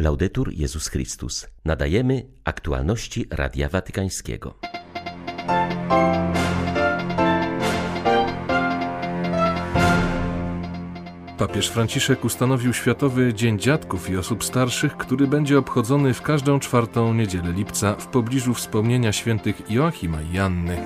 Laudetur Jezus Chrystus. Nadajemy aktualności Radia Watykańskiego. Papież Franciszek ustanowił Światowy Dzień Dziadków i Osób Starszych, który będzie obchodzony w każdą czwartą niedzielę lipca w pobliżu wspomnienia świętych Joachima i Janny.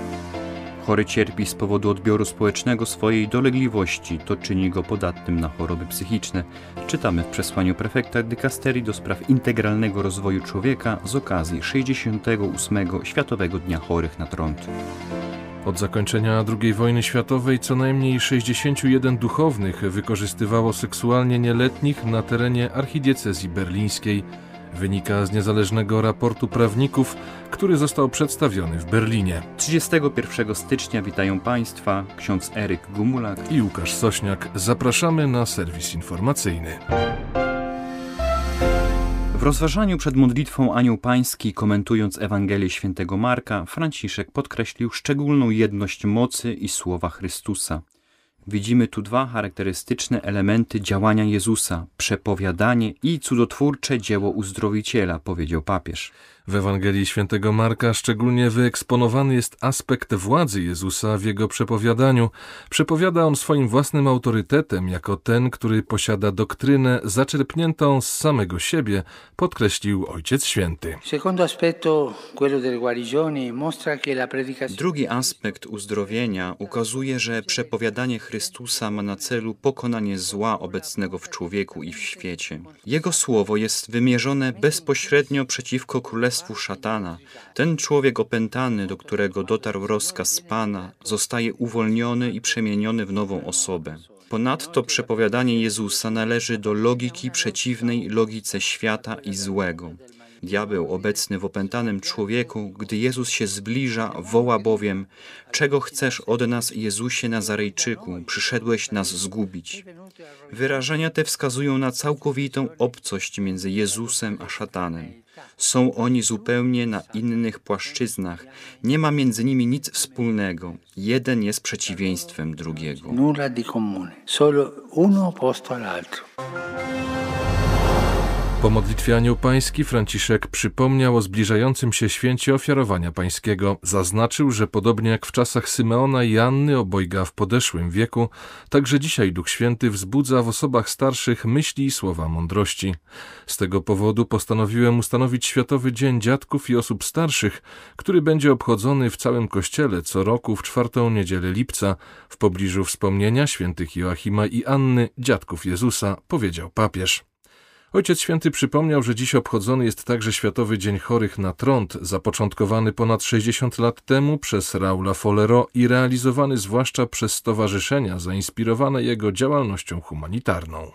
Chory cierpi z powodu odbioru społecznego swojej dolegliwości, to czyni go podatnym na choroby psychiczne. Czytamy w przesłaniu prefekta dykasterii do spraw integralnego rozwoju człowieka z okazji 68. Światowego Dnia Chorych na Trąd. Od zakończenia II wojny światowej co najmniej 61 duchownych wykorzystywało seksualnie nieletnich na terenie archidiecezji berlińskiej. Wynika z niezależnego raportu prawników, który został przedstawiony w Berlinie. 31 stycznia witają Państwa ksiądz Eryk Gumulak i Łukasz Sośniak. Zapraszamy na serwis informacyjny. W rozważaniu przed modlitwą Anioł Pański, komentując Ewangelię świętego Marka, Franciszek podkreślił szczególną jedność mocy i słowa Chrystusa. Widzimy tu dwa charakterystyczne elementy działania Jezusa przepowiadanie i cudotwórcze dzieło uzdrowiciela, powiedział papież. W Ewangelii Świętego Marka szczególnie wyeksponowany jest aspekt władzy Jezusa w jego przepowiadaniu. Przepowiada on swoim własnym autorytetem, jako ten, który posiada doktrynę zaczerpniętą z samego siebie, podkreślił Ojciec Święty. Drugi aspekt uzdrowienia ukazuje, że przepowiadanie Chrystusa ma na celu pokonanie zła obecnego w człowieku i w świecie. Jego słowo jest wymierzone bezpośrednio przeciwko królestwu szatana. Ten człowiek opętany, do którego dotarł rozkaz Pana, zostaje uwolniony i przemieniony w nową osobę. Ponadto przepowiadanie Jezusa należy do logiki przeciwnej logice świata i złego. Diabeł obecny w opętanym człowieku, gdy Jezus się zbliża, woła bowiem: Czego chcesz od nas, Jezusie Nazarejczyku? Przyszedłeś nas zgubić. Wyrażenia te wskazują na całkowitą obcość między Jezusem a szatanem. Są oni zupełnie na innych płaszczyznach. Nie ma między nimi nic wspólnego. Jeden jest przeciwieństwem drugiego. Nulla di comune, solo uno opposto all'altro. Po modlitwie Anioł Pański Franciszek przypomniał o zbliżającym się święcie ofiarowania pańskiego. Zaznaczył, że podobnie jak w czasach Symeona i Anny, obojga w podeszłym wieku, także dzisiaj Duch Święty wzbudza w osobach starszych myśli i słowa mądrości. Z tego powodu postanowiłem ustanowić Światowy Dzień Dziadków i Osób Starszych, który będzie obchodzony w całym Kościele co roku w czwartą niedzielę lipca w pobliżu wspomnienia świętych Joachima i Anny, dziadków Jezusa, powiedział papież. Ojciec Święty przypomniał, że dziś obchodzony jest także Światowy Dzień Chorych na Trąd, zapoczątkowany ponad 60 lat temu przez Raula Folero i realizowany zwłaszcza przez stowarzyszenia zainspirowane jego działalnością humanitarną.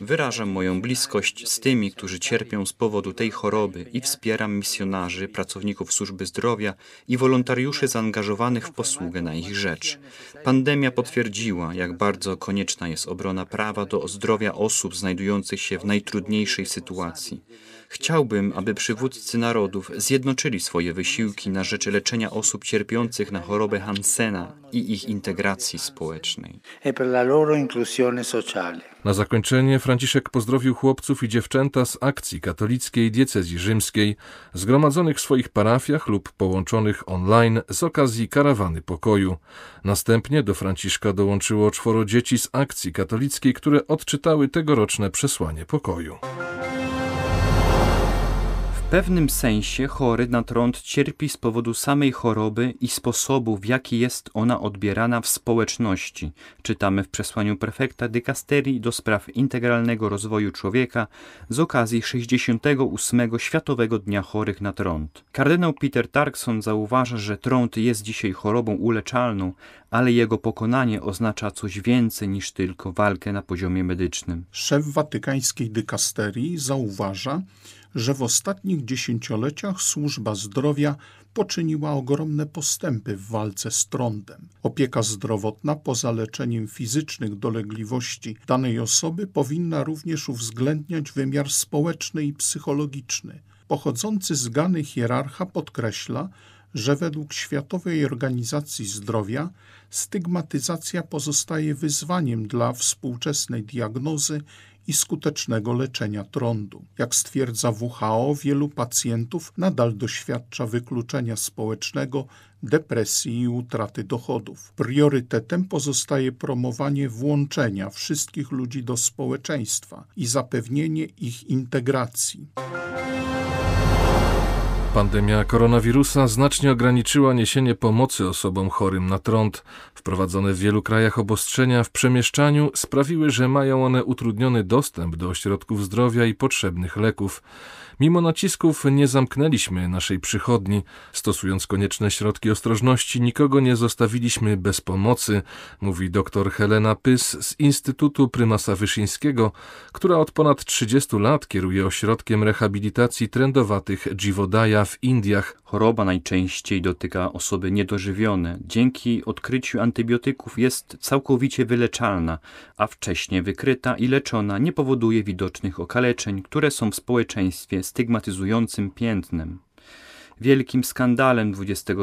Wyrażam moją bliskość z tymi, którzy cierpią z powodu tej choroby i wspieram misjonarzy, pracowników służby zdrowia i wolontariuszy zaangażowanych w posługę na ich rzecz. Pandemia potwierdziła, jak bardzo konieczna jest obrona obrona prawa do zdrowia osób znajdujących się w najtrudniejszej sytuacji. Chciałbym, aby przywódcy narodów zjednoczyli swoje wysiłki na rzecz leczenia osób cierpiących na chorobę Hansena i ich integracji społecznej. E na zakończenie Franciszek pozdrowił chłopców i dziewczęta z akcji katolickiej diecezji rzymskiej, zgromadzonych w swoich parafiach lub połączonych online z okazji karawany pokoju. Następnie do Franciszka dołączyło czworo dzieci z akcji katolickiej, które odczytały tegoroczne przesłanie pokoju pewnym sensie chory na trąd cierpi z powodu samej choroby i sposobu, w jaki jest ona odbierana w społeczności. Czytamy w przesłaniu prefekta dykasterii do spraw integralnego rozwoju człowieka z okazji 68. Światowego Dnia Chorych na Trąd. Kardynał Peter Tarkson zauważa, że trąd jest dzisiaj chorobą uleczalną, ale jego pokonanie oznacza coś więcej niż tylko walkę na poziomie medycznym. Szef watykańskiej dykasterii zauważa, że w ostatnich dziesięcioleciach służba zdrowia poczyniła ogromne postępy w walce z trądem. Opieka zdrowotna poza leczeniem fizycznych dolegliwości danej osoby powinna również uwzględniać wymiar społeczny i psychologiczny. Pochodzący z Gany hierarcha podkreśla, że według Światowej Organizacji Zdrowia stygmatyzacja pozostaje wyzwaniem dla współczesnej diagnozy i skutecznego leczenia trądu. Jak stwierdza WHO, wielu pacjentów nadal doświadcza wykluczenia społecznego, depresji i utraty dochodów. Priorytetem pozostaje promowanie włączenia wszystkich ludzi do społeczeństwa i zapewnienie ich integracji. Pandemia koronawirusa znacznie ograniczyła niesienie pomocy osobom chorym na trąd. Wprowadzone w wielu krajach obostrzenia w przemieszczaniu sprawiły, że mają one utrudniony dostęp do ośrodków zdrowia i potrzebnych leków. Mimo nacisków nie zamknęliśmy naszej przychodni. Stosując konieczne środki ostrożności, nikogo nie zostawiliśmy bez pomocy, mówi dr Helena Pys z Instytutu Prymasa Wyszyńskiego, która od ponad 30 lat kieruje ośrodkiem rehabilitacji trędowatych Jivodaya w Indiach. Choroba najczęściej dotyka osoby niedożywione. Dzięki odkryciu antybiotyków jest całkowicie wyleczalna, a wcześniej wykryta i leczona nie powoduje widocznych okaleczeń, które są w społeczeństwie stygmatyzującym piętnem. Wielkim skandalem XXI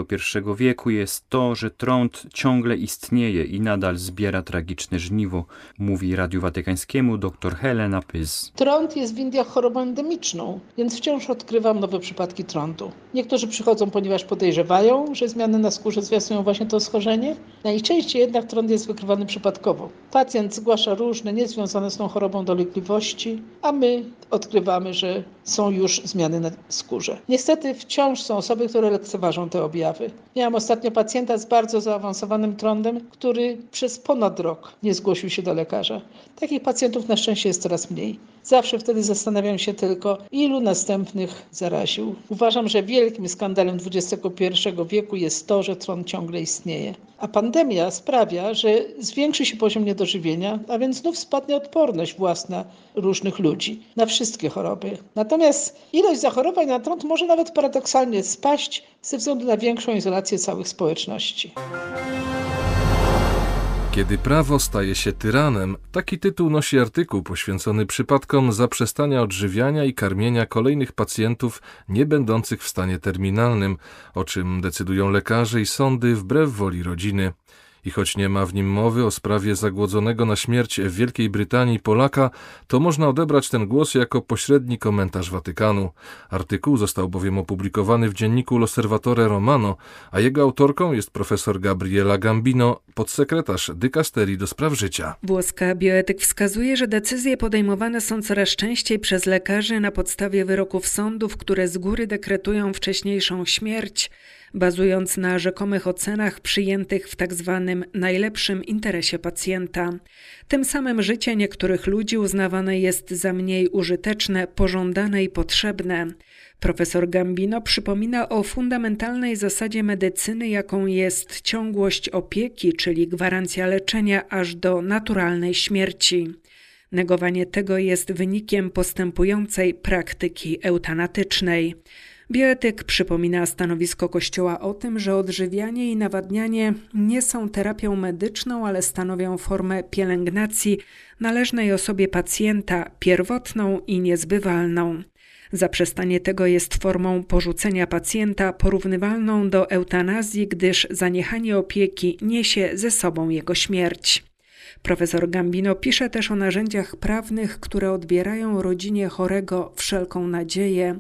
wieku jest to, że trąd ciągle istnieje i nadal zbiera tragiczne żniwo, mówi Radiu Watykańskiemu dr Helena Pys. Trąd jest w Indiach chorobą endemiczną, więc wciąż odkrywam nowe przypadki trądu. Niektórzy przychodzą, ponieważ podejrzewają, że zmiany na skórze zwiastują właśnie to schorzenie. Najczęściej jednak trąd jest wykrywany przypadkowo. Pacjent zgłasza różne niezwiązane z tą chorobą dolegliwości, a my odkrywamy, że są już zmiany na skórze. Niestety wciąż są osoby, które lekceważą te objawy. Miałam ostatnio pacjenta z bardzo zaawansowanym trądem, który przez ponad rok nie zgłosił się do lekarza. Takich pacjentów na szczęście jest coraz mniej. Zawsze wtedy zastanawiam się tylko, ilu następnych zaraził. Uważam, że wielkim skandalem XXI wieku jest to, że trąd ciągle istnieje. A pandemia sprawia, że zwiększy się poziom niedożywienia, a więc znów spadnie odporność własna różnych ludzi na wszystkie choroby. Natomiast ilość zachorowań na trąd może nawet paradoksalnie spaść ze względu na większą izolację całych społeczności. Kiedy prawo staje się tyranem, taki tytuł nosi artykuł poświęcony przypadkom zaprzestania odżywiania i karmienia kolejnych pacjentów nie będących w stanie terminalnym, o czym decydują lekarze i sądy wbrew woli rodziny. I choć nie ma w nim mowy o sprawie zagłodzonego na śmierć w Wielkiej Brytanii Polaka, to można odebrać ten głos jako pośredni komentarz Watykanu. Artykuł został bowiem opublikowany w dzienniku L'Osservatore Romano, a jego autorką jest profesor Gabriela Gambino, podsekretarz dykasterii do spraw życia. Włoska bioetyk wskazuje, że decyzje podejmowane są coraz częściej przez lekarzy na podstawie wyroków sądów, które z góry dekretują wcześniejszą śmierć bazując na rzekomych ocenach przyjętych w tzw. Tak najlepszym interesie pacjenta. Tym samym życie niektórych ludzi uznawane jest za mniej użyteczne, pożądane i potrzebne. Profesor Gambino przypomina o fundamentalnej zasadzie medycyny, jaką jest ciągłość opieki, czyli gwarancja leczenia aż do naturalnej śmierci. Negowanie tego jest wynikiem postępującej praktyki eutanatycznej. Bioetyk przypomina stanowisko Kościoła o tym, że odżywianie i nawadnianie nie są terapią medyczną, ale stanowią formę pielęgnacji należnej osobie pacjenta, pierwotną i niezbywalną. Zaprzestanie tego jest formą porzucenia pacjenta porównywalną do eutanazji, gdyż zaniechanie opieki niesie ze sobą jego śmierć. Profesor Gambino pisze też o narzędziach prawnych, które odbierają rodzinie chorego wszelką nadzieję,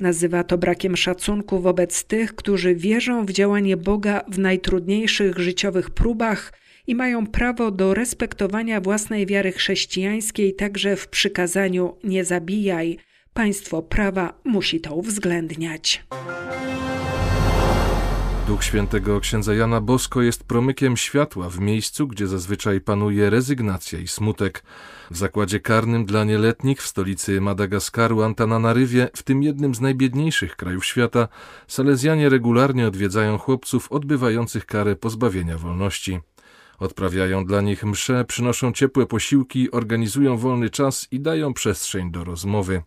Nazywa to brakiem szacunku wobec tych, którzy wierzą w działanie Boga w najtrudniejszych życiowych próbach i mają prawo do respektowania własnej wiary chrześcijańskiej także w przykazaniu nie zabijaj. Państwo prawa musi to uwzględniać. Duch świętego księdza Jana Bosko jest promykiem światła w miejscu, gdzie zazwyczaj panuje rezygnacja i smutek. W zakładzie karnym dla nieletnich w stolicy Madagaskaru Antananarywie, w tym jednym z najbiedniejszych krajów świata, Salezjanie regularnie odwiedzają chłopców odbywających karę pozbawienia wolności. Odprawiają dla nich msze, przynoszą ciepłe posiłki, organizują wolny czas i dają przestrzeń do rozmowy.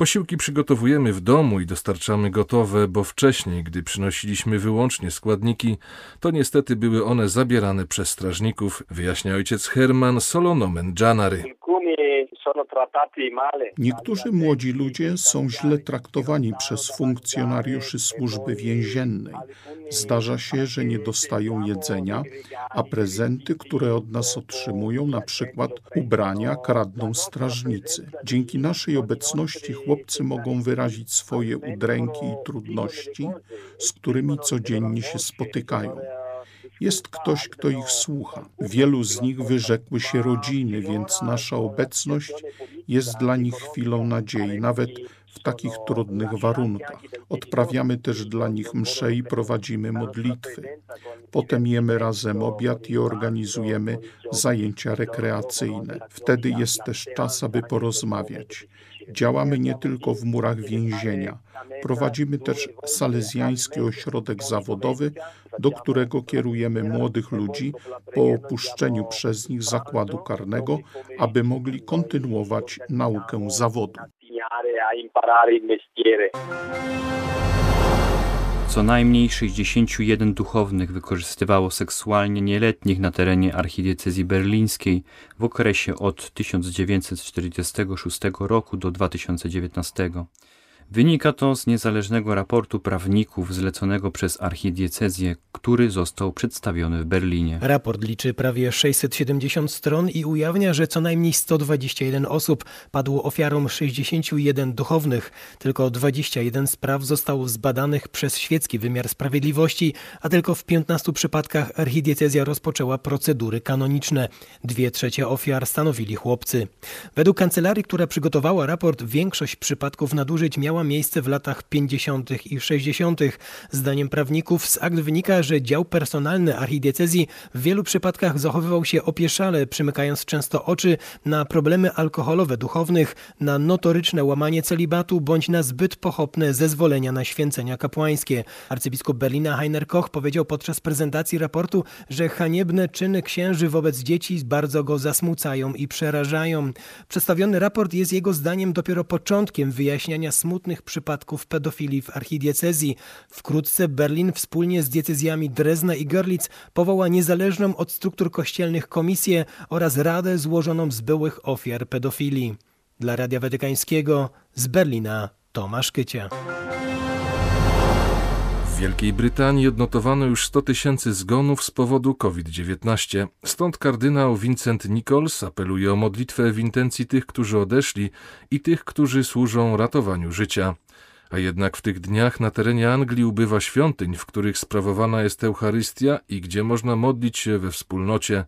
Posiłki przygotowujemy w domu i dostarczamy gotowe, bo wcześniej, gdy przynosiliśmy wyłącznie składniki, to niestety były one zabierane przez strażników, wyjaśnia ojciec Herman Solonomen Janary. Niektórzy młodzi ludzie są źle traktowani przez funkcjonariuszy służby więziennej. Zdarza się, że nie dostają jedzenia, a prezenty, które od nas otrzymują, na przykład ubrania, kradną strażnicy. Dzięki naszej obecności chłopcy mogą wyrazić swoje udręki i trudności, z którymi codziennie się spotykają. Jest ktoś, kto ich słucha. Wielu z nich wyrzekły się rodziny, więc nasza obecność jest dla nich chwilą nadziei, nawet w takich trudnych warunkach. Odprawiamy też dla nich msze i prowadzimy modlitwy. Potem jemy razem obiad i organizujemy zajęcia rekreacyjne. Wtedy jest też czas, aby porozmawiać. Działamy nie tylko w murach więzienia. Prowadzimy też salezjański ośrodek zawodowy, do którego kierujemy młodych ludzi po opuszczeniu przez nich zakładu karnego, aby mogli kontynuować naukę zawodu. Co najmniej 61 duchownych wykorzystywało seksualnie nieletnich na terenie archidiecezji berlińskiej w okresie od 1946 roku do 2019. Wynika to z niezależnego raportu prawników zleconego przez archidiecezję, który został przedstawiony w Berlinie. Raport liczy prawie 670 stron i ujawnia, że co najmniej 121 osób padło ofiarą 61 duchownych. Tylko 21 spraw zostało zbadanych przez świecki wymiar sprawiedliwości, a tylko w 15 przypadkach archidiecezja rozpoczęła procedury kanoniczne. Dwie trzecie ofiar stanowili chłopcy. Według kancelarii, która przygotowała raport, większość przypadków nadużyć miała miała miejsce w latach 50. i 60. Zdaniem prawników z akt wynika, że dział personalny archidiecezji w wielu przypadkach zachowywał się opieszale, przymykając często oczy na problemy alkoholowe duchownych, na notoryczne łamanie celibatu bądź na zbyt pochopne zezwolenia na święcenia kapłańskie. Arcybiskup Berlina Heiner Koch powiedział podczas prezentacji raportu, że haniebne czyny księży wobec dzieci bardzo go zasmucają i przerażają. Przedstawiony raport jest jego zdaniem dopiero początkiem wyjaśniania smutnych przypadków pedofilii w archidiecezji. Wkrótce Berlin wspólnie z diecezjami Drezna i Görlitz powoła niezależną od struktur kościelnych komisję oraz radę złożoną z byłych ofiar pedofilii. Dla Radia Watykańskiego z Berlina Tomasz Kycia. Wielkiej Brytanii odnotowano już 100 tysięcy zgonów z powodu COVID-19. Stąd kardynał Vincent Nichols apeluje o modlitwę w intencji tych, którzy odeszli i tych, którzy służą ratowaniu życia. A jednak w tych dniach na terenie Anglii ubywa świątyń, w których sprawowana jest Eucharystia i gdzie można modlić się we wspólnocie.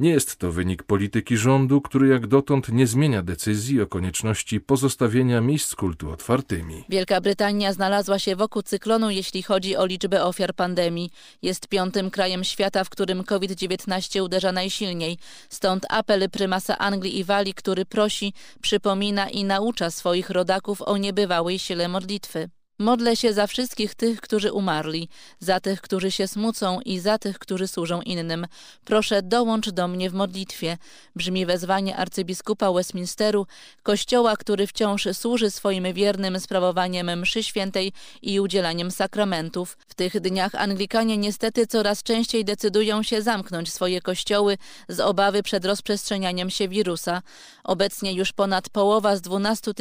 Nie jest to wynik polityki rządu, który jak dotąd nie zmienia decyzji o konieczności pozostawienia miejsc kultu otwartymi. Wielka Brytania znalazła się wokół cyklonu, jeśli chodzi o liczbę ofiar pandemii. Jest piątym krajem świata, w którym COVID-19 uderza najsilniej. Stąd apel prymasa Anglii i Walii, który prosi, przypomina i naucza swoich rodaków o niebywałej sile modlitwy. Witwe. Modlę się za wszystkich tych, którzy umarli, za tych, którzy się smucą i za tych, którzy służą innym. Proszę, dołącz do mnie w modlitwie. Brzmi wezwanie arcybiskupa Westminsteru, kościoła, który wciąż służy swoim wiernym sprawowaniem mszy świętej i udzielaniem sakramentów. W tych dniach Anglikanie niestety coraz częściej decydują się zamknąć swoje kościoły z obawy przed rozprzestrzenianiem się wirusa. Obecnie już ponad połowa z 12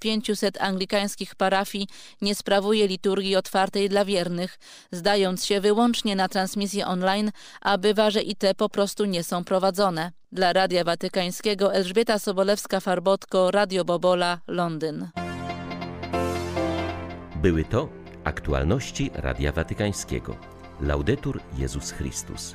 500 anglikańskich parafii nie sprawuje liturgii otwartej dla wiernych, zdając się wyłącznie na transmisję online, a bywa, że i te po prostu nie są prowadzone. Dla Radia Watykańskiego Elżbieta Sobolewska-Farbotko, Radio Bobola, Londyn. Były to aktualności Radia Watykańskiego. Laudetur Jezus Chrystus.